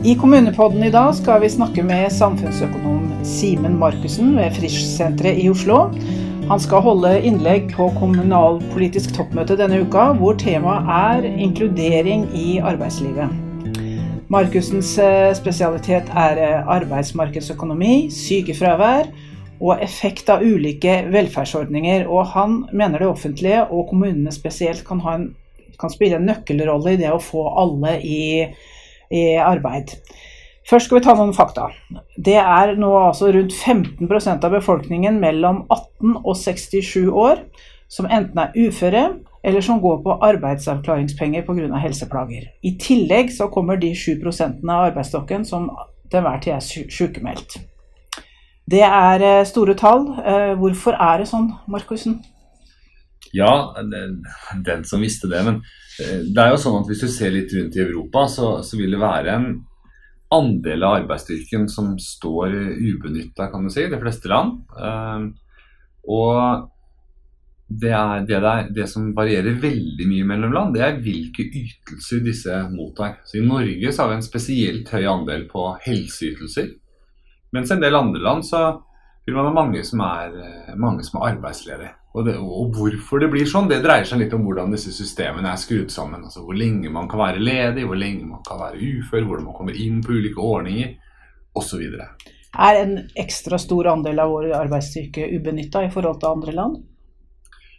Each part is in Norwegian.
I Kommunepodden i dag skal vi snakke med samfunnsøkonom Simen Markussen ved Frisch-senteret i Oslo. Han skal holde innlegg på kommunalpolitisk toppmøte denne uka, hvor temaet er inkludering i arbeidslivet. Markussens eh, spesialitet er eh, arbeidsmarkedsøkonomi, sykefravær og effekt av ulike velferdsordninger. Og han mener det offentlige, og kommunene spesielt, kan, en, kan spille en nøkkelrolle i det å få alle i, i, arbeid. Først skal vi ta noen fakta. Det er nå altså rundt 15% av befolkningen mellom 18 og 67 år som enten er uføre eller som går på arbeidsavklaringspenger pga. helseplager. I tillegg så kommer de 7% av arbeidsstokken som til enhver tid er sykemeldt. Det er eh, store tall. Eh, hvorfor er det sånn, Markussen? Ja, den som visste det. Men det er jo sånn at hvis du ser litt rundt i Europa, så, så vil det være en andel av arbeidsstyrken som står ubenytta, si, de fleste land. Og det, er, det, er, det, som varierer veldig mye mellom land, det er hvilke ytelser disse mottar. Så I Norge så har vi en spesielt høy andel på helseytelser. Mens en del andre land så man ha mange som er, mange som er arbeidsledige. Og, det, og, hvorfor det blir sånn, det dreier seg litt om hvordan disse systemene er skrudd sammen. Altså Hvor lenge man kan være ledig, hvor lenge man kan være ufør, hvordan man kommer inn på ulike ordninger osv. Er en ekstra stor andel av vår arbeidsstyrke ubenytta i forhold til andre land?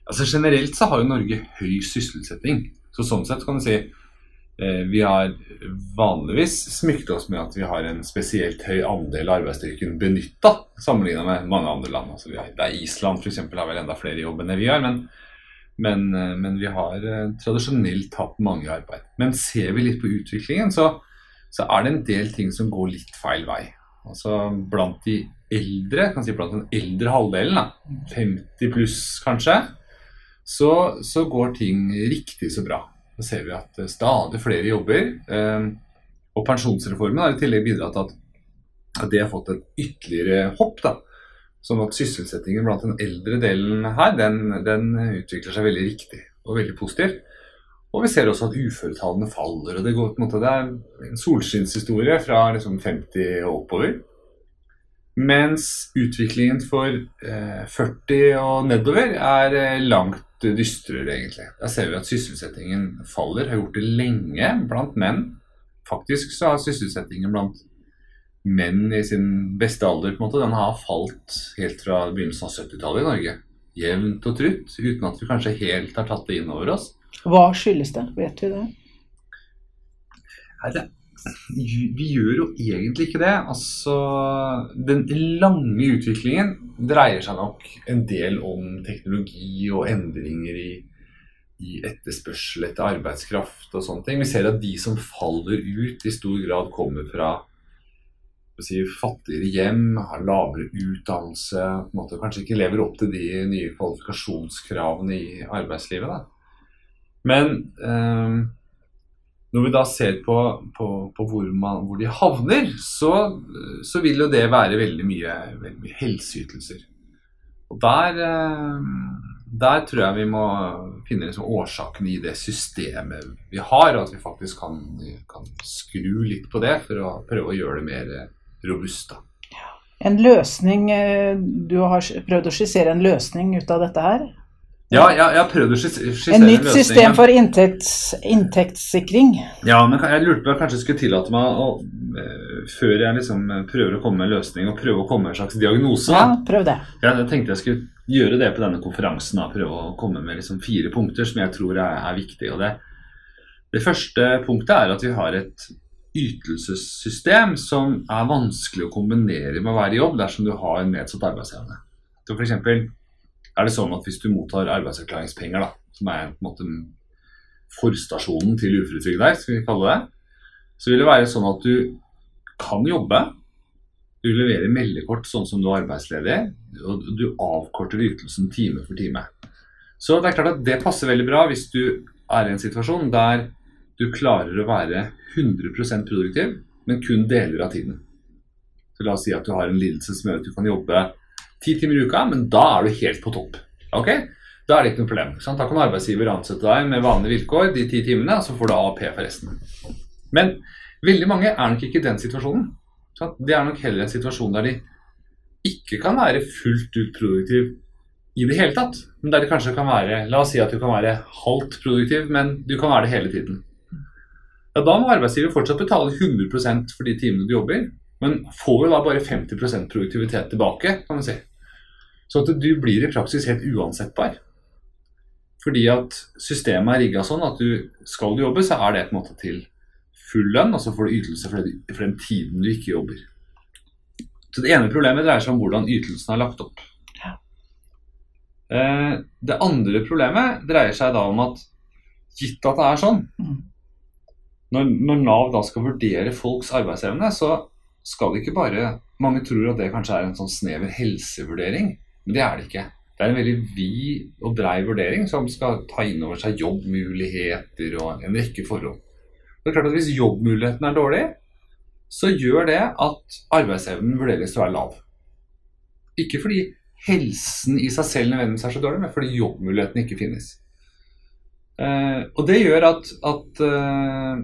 Altså Generelt så har jo Norge høy sysselsetting. Så sånn sett kan du si eh, vi har vanligvis smykket oss med at vi har en spesielt høy andel av arbeidsstyrken benytta, sammenlignet med mange andre land. Altså, har, det er Island f.eks. har vel enda flere jobb enn vi har. Men, men, eh, men, vi har eh, tradisjonelt hatt mange i arbeid. Men ser vi litt på utviklingen, så, så er det en del ting som går litt feil vei. Altså Blant de eldre, kan si blant den eldre halvdelen, da, 50 pluss kanskje, så, så, går ting riktig så bra. Så ser vi at stadig flere jobber. Eh, og pensjonsreformen har i tillegg bidratt til at det har fått et ytterligere hopp. da. Sånn at sysselsettingen blant den eldre delen her, den, den utvikler seg veldig riktig og veldig positivt. Og vi ser også at uføretallene faller. og Det, går, på en måte, det er en solskinnshistorie fra liksom 50 og oppover. Mens utviklingen for eh, 40 og nedover er eh, langt dystrere, egentlig. Der ser vi at sysselsettingen faller, har gjort det lenge blant menn. Faktisk så har sysselsettingen blant menn i sin beste alder på en måte, den har falt helt fra begynnelsen av 70-tallet i Norge. Jevnt og trutt, uten at vi kanskje helt har tatt det inn over oss. Hva skyldes det? Vet vi det? Nei, det vi gjør jo egentlig ikke det. Altså, den lange utviklingen dreier seg nok en del om teknologi og endringer i, i etterspørsel etter arbeidskraft og sånne ting. Vi ser at de som faller ut, i stor grad kommer fra si, fattigere hjem, har lavere utdannelse, på en måte, kanskje ikke lever opp til de nye kvalifikasjonskravene i arbeidslivet. Da. Men eh, når vi da ser på, på, på hvor, man, hvor, de havner, så, så, vil jo det være veldig mye, veldig mye helseytelser. Og der, eh, der, tror jeg vi må finne liksom årsakene i det systemet vi har, og at vi faktisk kan, kan, skru litt på det for å prøve å gjøre det mer robust. Da. En løsning, eh, Du har prøvd å skissere en løsning ut av dette her? Ja, jeg, jeg har prøvd å skissere en nytt system for inntekts, inntektssikring. Ja, men jeg lurte på om jeg kanskje skulle tillate meg å uh, Før jeg liksom prøver å komme med en løsning og prøve å komme med en slags diagnose Ja, prøv det. Ja, jeg tenkte jeg skulle gjøre det på denne konferansen. Da, prøve å komme med liksom fire punkter som jeg tror er, er viktige. Det, det første punktet er at vi har et ytelsessystem som er vanskelig å kombinere med å være i jobb dersom du har en nedsatt arbeidsevne. Så for eksempel, er det sånn at hvis du mottar arbeidsavklaringspenger, da, som er på en måte forstasjonen til uføretrygd der, skal vi kalle det, så vil det være sånn at du kan jobbe. Du leverer meldekort sånn som du er arbeidsledig, og du avkorter ytelsen time for time. Så det er klart at det passer veldig bra hvis du er i en situasjon der du klarer å være 100% produktiv, men kun deler av tiden. Så La oss si at du har en lidelse som gjør at du kan jobbe ti timer i uka, men da er du helt på topp. Ok? Da er det ikke noe problem. Sant? Da kan arbeidsgiver ansette deg med vanlige vilkår de ti timene, og så får du AAP for resten. Men Veldig mange er nok ikke i den situasjonen. Sant? Det er nok heller en situasjon der de ikke kan være fullt ut produktiv i det hele tatt. Men der det kanskje kan være La oss si at du kan være halvt produktiv, men du kan være det hele tiden. Ja, Da må arbeidsgiver fortsatt betale 100% for de timene du jobber, men får jo da bare 50% produktivitet tilbake, kan man si. Så at du blir i praksis helt uansettbar. Fordi at systemet er rigga sånn at du skal du jobbe, så er det på en måte til full lønn, og så får du ytelse for, det, for den tiden du ikke jobber. Så Det ene problemet dreier seg om hvordan ytelsen er lagt opp. Eh, det andre problemet dreier seg da om at gitt at det er sånn, Mm. når, når Nav da skal vurdere folks arbeidsevne, så skal det ikke bare Mange tror at det kanskje er en sånn snever helsevurdering, men det er det ikke. Det er en veldig vid og brei vurdering som skal ta inn over seg jobbmuligheter og en rekke forhold. Det er klart at Hvis jobbmuligheten er dårlig, så gjør det at arbeidsevnen vurderes til å være lav. Ikke fordi helsen i seg selv nødvendigvis er så dårlig, men fordi jobbmulighetene ikke finnes. Eh, og det gjør at, at, eh,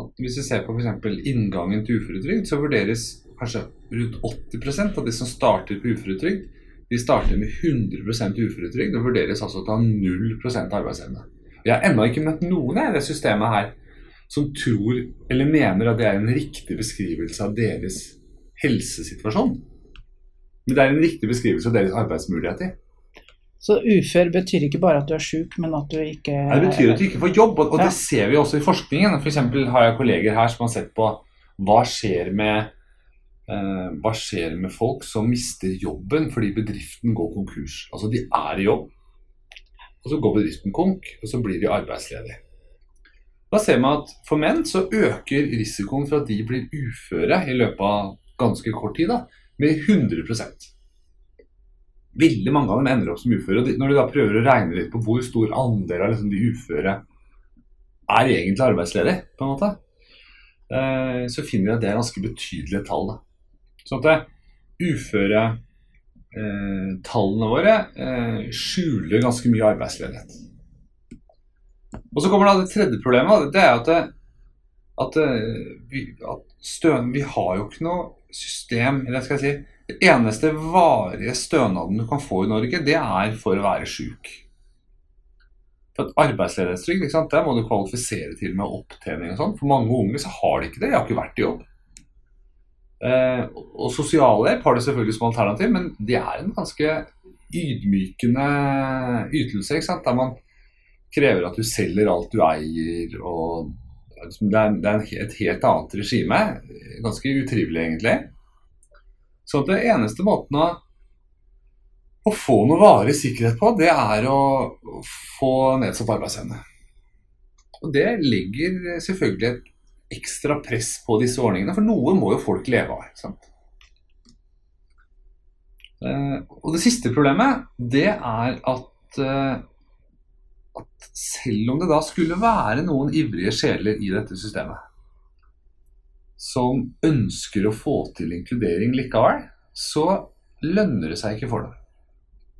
at hvis vi ser på f.eks. inngangen til uføretrygd, så vurderes kanskje rundt 80% av de som starter på uføretrygd, de starter med 100% uføretrygd og vurderes altså til å ha 0% arbeidsevne. Jeg har ennå ikke møtt noen i det systemet her som tror eller mener at det er en riktig beskrivelse av deres helsesituasjon. Men det er en riktig beskrivelse av deres arbeidsmuligheter. Så ufør betyr ikke bare at du er sjuk, men at du ikke Det betyr at du ikke får jobb, og og Ja. det ser vi også i forskningen. For eksempel har jeg kolleger her som har sett på hva skjer med hva skjer med folk som mister jobben fordi bedriften går konkurs. Altså de er i jobb, og så går bedriften konk, og så blir de arbeidsledige. Da ser man at for menn så øker risikoen for at de blir uføre i løpet av ganske kort tid da, med 100 Veldig mange av dem ender opp som uføre. og de- Når du da prøver å regne litt på hvor stor andel av liksom de uføre er egentlig arbeidsledige, på en måte, eh, så finner vi at det er ganske betydelige tall. Da. Sånn at uføretallene eh, våre eh, skjuler ganske mye arbeidsledighet. Og så kommer det tredje problemet. Det er at, det, at, eh, vi, at støn, vi har jo ikke noe system eller skal jeg si, Det eneste varige stønaden du kan få i Norge, det er for å være sjuk. For at Arbeidsledighetstrygd, der må du kvalifisere til med opptjening og sånn. For mange unge så har de ikke det. De har ikke vært i jobb. Eh, og sosialhjelp har de selvfølgelig som alternativ, men det er en ganske ydmykende ytelse, ikke sant? der man krever at du selger alt du eier. og Det er, det er et helt annet regime. Ganske utrivelig, egentlig. Så det eneste måten å, å få noe varig sikkerhet på, det er å få nedsatt arbeidsevne. Og det legger selvfølgelig et ekstra press på disse ordningene, for noe må jo folk leve av. ikke sant? Eh, og det siste problemet, det er at, eh, at selv om det da skulle være noen ivrige sjeler i dette systemet, som ønsker å få til inkludering likevel, så lønner det seg ikke for dem.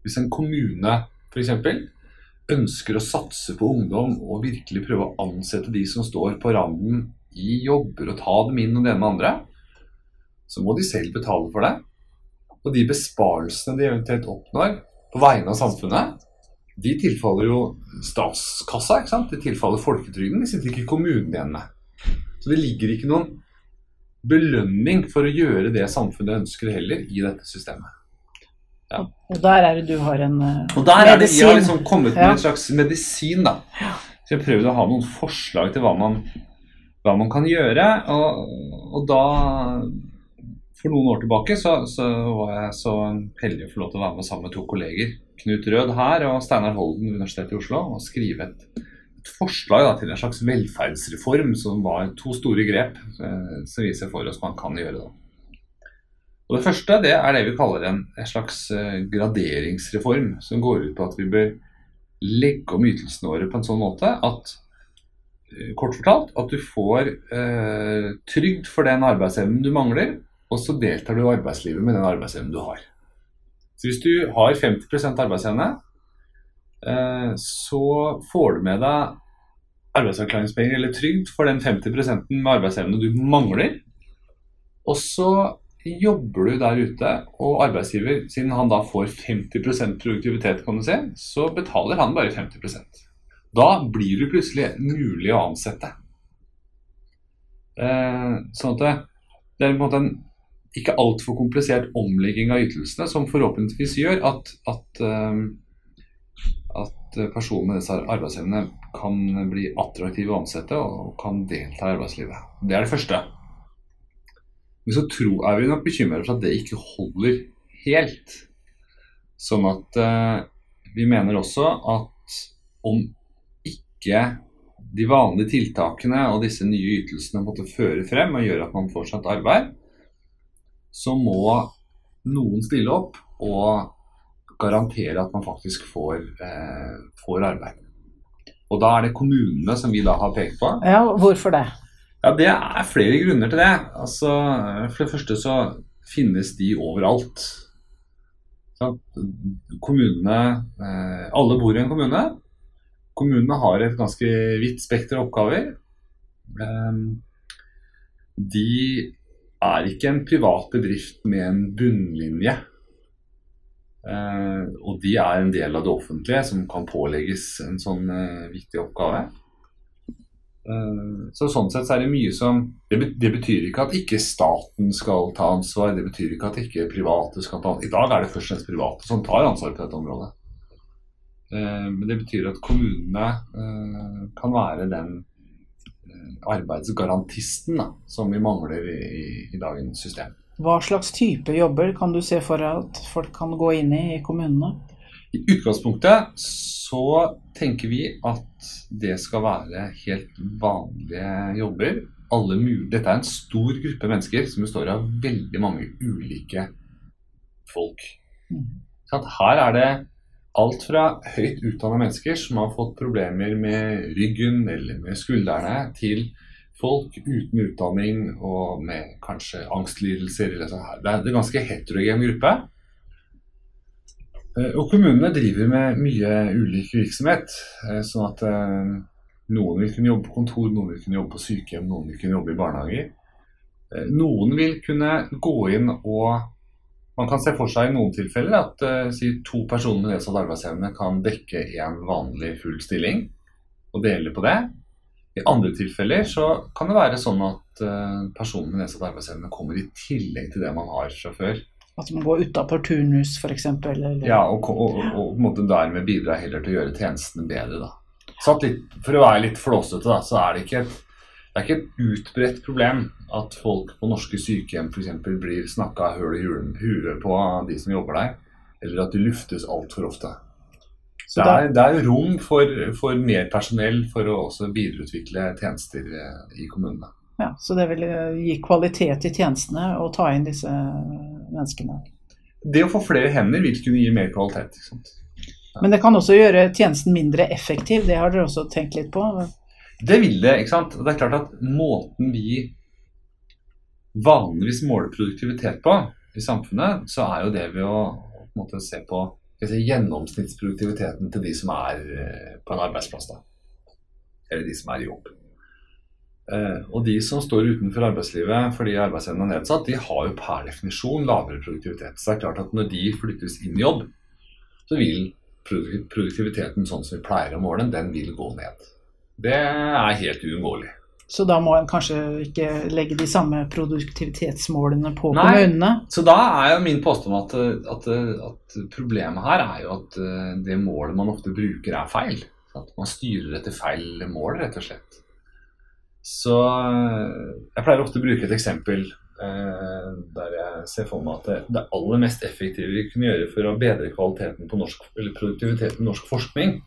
Hvis en kommune f.eks. ønsker å satse på ungdom og virkelig prøve å ansette de som står på randen i jobber og ta dem inn og det ene med andre, så må de selv betale for det. Og de besparelsene de eventuelt oppnår på vegne av samfunnet, de tilfaller jo statskassa. ikke sant? De tilfaller folketrygden. De sitter ikke i kommunen igjen med. Så det ligger ikke noen belønning for å gjøre det samfunnet ønsker heller, i dette systemet. Og der er det du har en medisin. Og der er det, jeg har liksom kommet med Ja. en slags medisin, da. Så jeg prøvde å ha noen forslag til hva man, hva man kan gjøre. Og, og da, for noen år tilbake, så, så var jeg så heldig å få lov til å være med sammen med to kolleger. Knut Rød her og Steinar Holden Universitetet i Oslo. Og skrive et, et forslag da, til en slags velferdsreform som var to store grep eh, som viser for oss man kan gjøre. da. Og Det første det er det vi kaller en, en slags eh, graderingsreform, som går ut på at vi bør legge om ytelsene våre på en sånn måte at kort fortalt, at du får eh, trygd for den arbeidsevnen du mangler, og så deltar du i arbeidslivet med den arbeidsevnen du har. Så Hvis du har 50 arbeidsevne, eh, så får du med deg arbeidsavklaringspenger eller trygd for den 50 med arbeidsevne du mangler. Og så jobber du der ute, og arbeidsgiver, siden han da får 50% produktivitet, kan du se, så betaler han bare 50 Da blir du plutselig mulig å ansette. Eh, sånn at det, det er på en måte en ikke altfor komplisert omlegging av ytelsene som forhåpentligvis gjør at, at, uh, at personer med disse arbeidsevnene kan bli attraktive å ansette og kan delta i arbeidslivet. Det er det første. Men så tror, er vi nok bekymret for at det ikke holder helt. Sånn at eh, vi mener også at om ikke de vanlige tiltakene og disse nye ytelsene måtte føre frem og gjøre at man fortsatt arbeid, så må noen stille opp og garantere at man faktisk får, eh, får arbeid. Og da er det kommunene som vi da har pekt på. Ja, Hvorfor det? Ja, Det er flere grunner til det. Altså, for det første så finnes de overalt. Så, kommunene eh, Alle bor i en kommune. Kommunene har et ganske vidt spekter av oppgaver. Eh, de er ikke en privat bedrift med en bunnlinje. Eh, og de er en del av det offentlige som kan pålegges en sånn eh, viktig oppgave. Eh, så Sånn sett så er det mye som det, betyr ikke at ikke staten skal ta ansvar, det betyr ikke at ikke private skal ta ansvar. I dag er det først og fremst private som tar ansvar på dette området. Eh, men det betyr at kommunene eh, kan være den arbeidsgarantisten da, som vi mangler i, i, dagens system. Hva slags type jobber kan du se for deg at folk kan gå inn i i kommunene? I utgangspunktet så tenker vi at det skal være helt vanlige jobber. Alle Dette er en stor gruppe mennesker som består av veldig mange ulike folk. Mm. Her er det alt fra høyt utdanna mennesker som har fått problemer med ryggen eller med skuldrene, til folk uten utdanning og med kanskje angstlidelser. Sånn det er en ganske heterogen gruppe. Eh, og kommunene driver med mye ulik virksomhet. Eh, sånn at eh, noen vil kunne jobbe på kontor, noen vil kunne jobbe på sykehjem, noen vil kunne jobbe i barnehager. Noen vil kunne gå inn og man kan se for seg i noen tilfeller at uh, si to personer med nedsatt arbeidsevne kan dekke en vanlig full stilling og dele på det. I andre tilfeller så kan det være sånn at uh, personer med nedsatt arbeidsevne kommer i tillegg til det man har fra før. At man går utafor turnus f.eks.? Ja, og, og, og, og dermed bidrar heller til å gjøre tjenestene bedre. da. Litt, for å være litt flåsete, da, så er det ikke et det er ikke et utbredt problem at folk på norske sykehjem f.eks. blir snakka høl i huet på de som jobber der, eller at de luftes altfor ofte. Det er, det er, rom for, for, mer personell for å også videreutvikle tjenester eh, i kommunene. Ja, Så det vil eh, gi kvalitet i tjenestene å ta inn disse menneskene? Det å få flere hender vil kunne gi mer kvalitet. Ja. Men det kan også gjøre tjenesten mindre effektiv, det har dere også tenkt litt på? Det vil det. ikke sant? Det er klart at måten vi vanligvis måler produktivitet på i samfunnet, så er jo det ved å på måte, se på si, gjennomsnittsproduktiviteten til de som er eh, på en arbeidsplass. da. Eller de som er i jobb. Eh, og de som står utenfor arbeidslivet fordi arbeidsevnen er nedsatt, de har jo per definisjon lavere produktivitet. Så det er klart at når de flyttes inn i jobb, så vil produktiviteten sånn som vi pleier å måle den, den vil gå ned. Det er helt uunngåelig. Så da må en kanskje ikke legge de samme produktivitetsmålene på Nei, kommunene? Så da er jo min påstand at, at, at, problemet her er jo at eh, det målet man ofte bruker, er feil. At man styrer etter feil mål, rett og slett. Så eh, jeg pleier ofte å bruke et eksempel eh, der jeg ser for meg at det, det, aller mest effektive vi kunne gjøre for å bedre kvaliteten på norsk, eller produktiviteten i norsk forskning,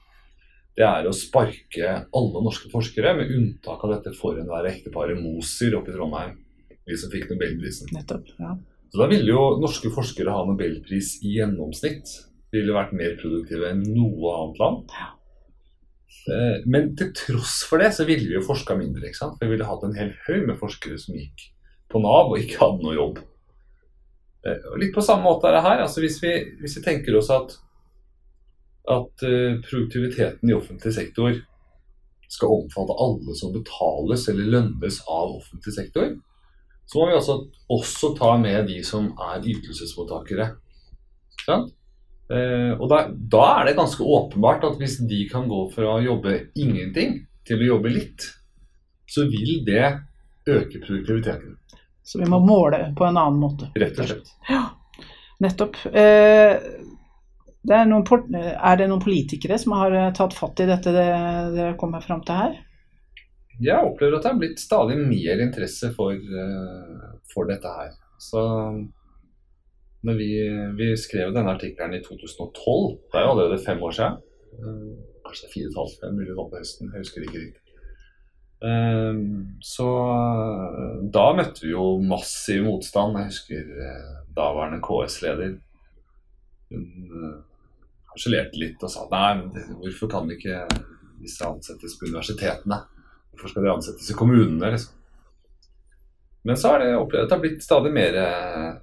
det er å sparke alle norske forskere, med unntak av dette forhenværende ekteparet Moser oppe i Trondheim, de som fikk nobelprisen. Nettopp, ja. Så Da ville jo norske forskere ha nobelpris i gjennomsnitt. De ville vært mer produktive enn noe annet land. Ja. Eh, men til tross for det så ville vi jo forska mindre. ikke sant? For vi ville hatt en hel haug med forskere som gikk på Nav og ikke hadde noe jobb. Eh, og litt på samme måte er det her. altså Hvis vi, hvis vi tenker oss at at uh, produktiviteten i offentlig sektor skal omfatte alle som betales eller lønnes av offentlig sektor, så må vi også, også ta med de som er ytelsesmottakere. Eh, og da, da, er det ganske åpenbart at hvis de kan gå fra å jobbe ingenting til å jobbe litt, så vil det øke produktiviteten. Så vi må måle på en annen måte. Rett og slett. Ja, nettopp. Eh, det er, noen, er, det noen politikere som har eh, tatt fatt i dette det, det kommer fram til her? Jeg opplever at det har blitt stadig mer interesse for, uh, for dette her. Så når vi, vi, skrev denne artikkelen i 2012, det er jo allerede fem år siden. Uh, kanskje er fire og et halvt, mulig det var på høsten, jeg husker ikke riktig. Så da møtte vi jo massiv motstand. Jeg husker daværende KS-leder. Hun harselerte litt og sa nei, hvorfor kan ikke disse ansettes på universitetene? Hvorfor skal de ansettes i kommunene? liksom? Men så har det opplevd at det har blitt stadig mer,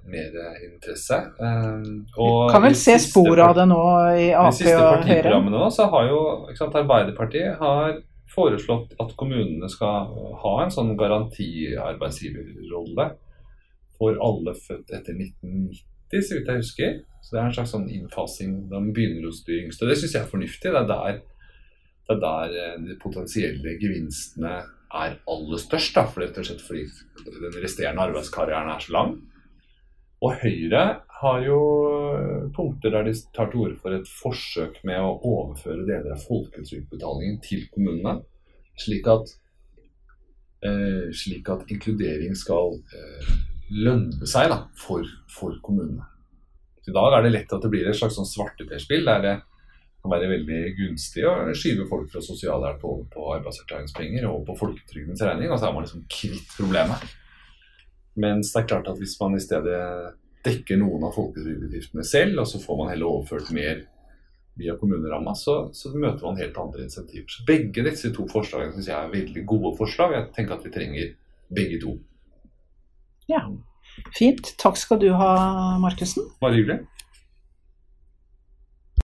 mer interesse. Um, og kan vel se spor av det nå i Ap og Høyre? De siste partiprogrammene nå, så har jo sant, Arbeiderpartiet har foreslått at kommunene skal ha en sånn garantiarbeidsgiverrolle for alle født etter 1990, så vidt jeg husker. Så det er en slags sånn innfasing. De begynner hos de yngste. Det syns jeg er fornuftig. Det er der, det er der eh, de potensielle gevinstene er aller størst. Da, for rett og slett fordi den resterende arbeidskarrieren er så lang. Og Høyre har jo punkter der de tar til orde for et forsøk med å overføre deler av folketrygdbetalingen til kommunene, slik at, eh, slik at inkludering skal eh, lønne seg da, for, for kommunene. I dag er det lett at det blir et slags sånn svarteperspill der det kan være veldig gunstig å skyve folk fra sosialhjelp over på arbeidsavklaringspenger og på folketrygdens regning, og så er man liksom kvitt problemet. Mens det er klart at hvis man i stedet dekker noen av folketrygdutgiftene selv, og så får man heller overført mer via kommuneramma, så, så, møter man helt andre insentiver. Så begge disse to forslagene syns jeg er veldig gode forslag. Jeg tenker at vi trenger begge to. Ja. Fint. Takk skal du ha, Markussen. Bare hyggelig.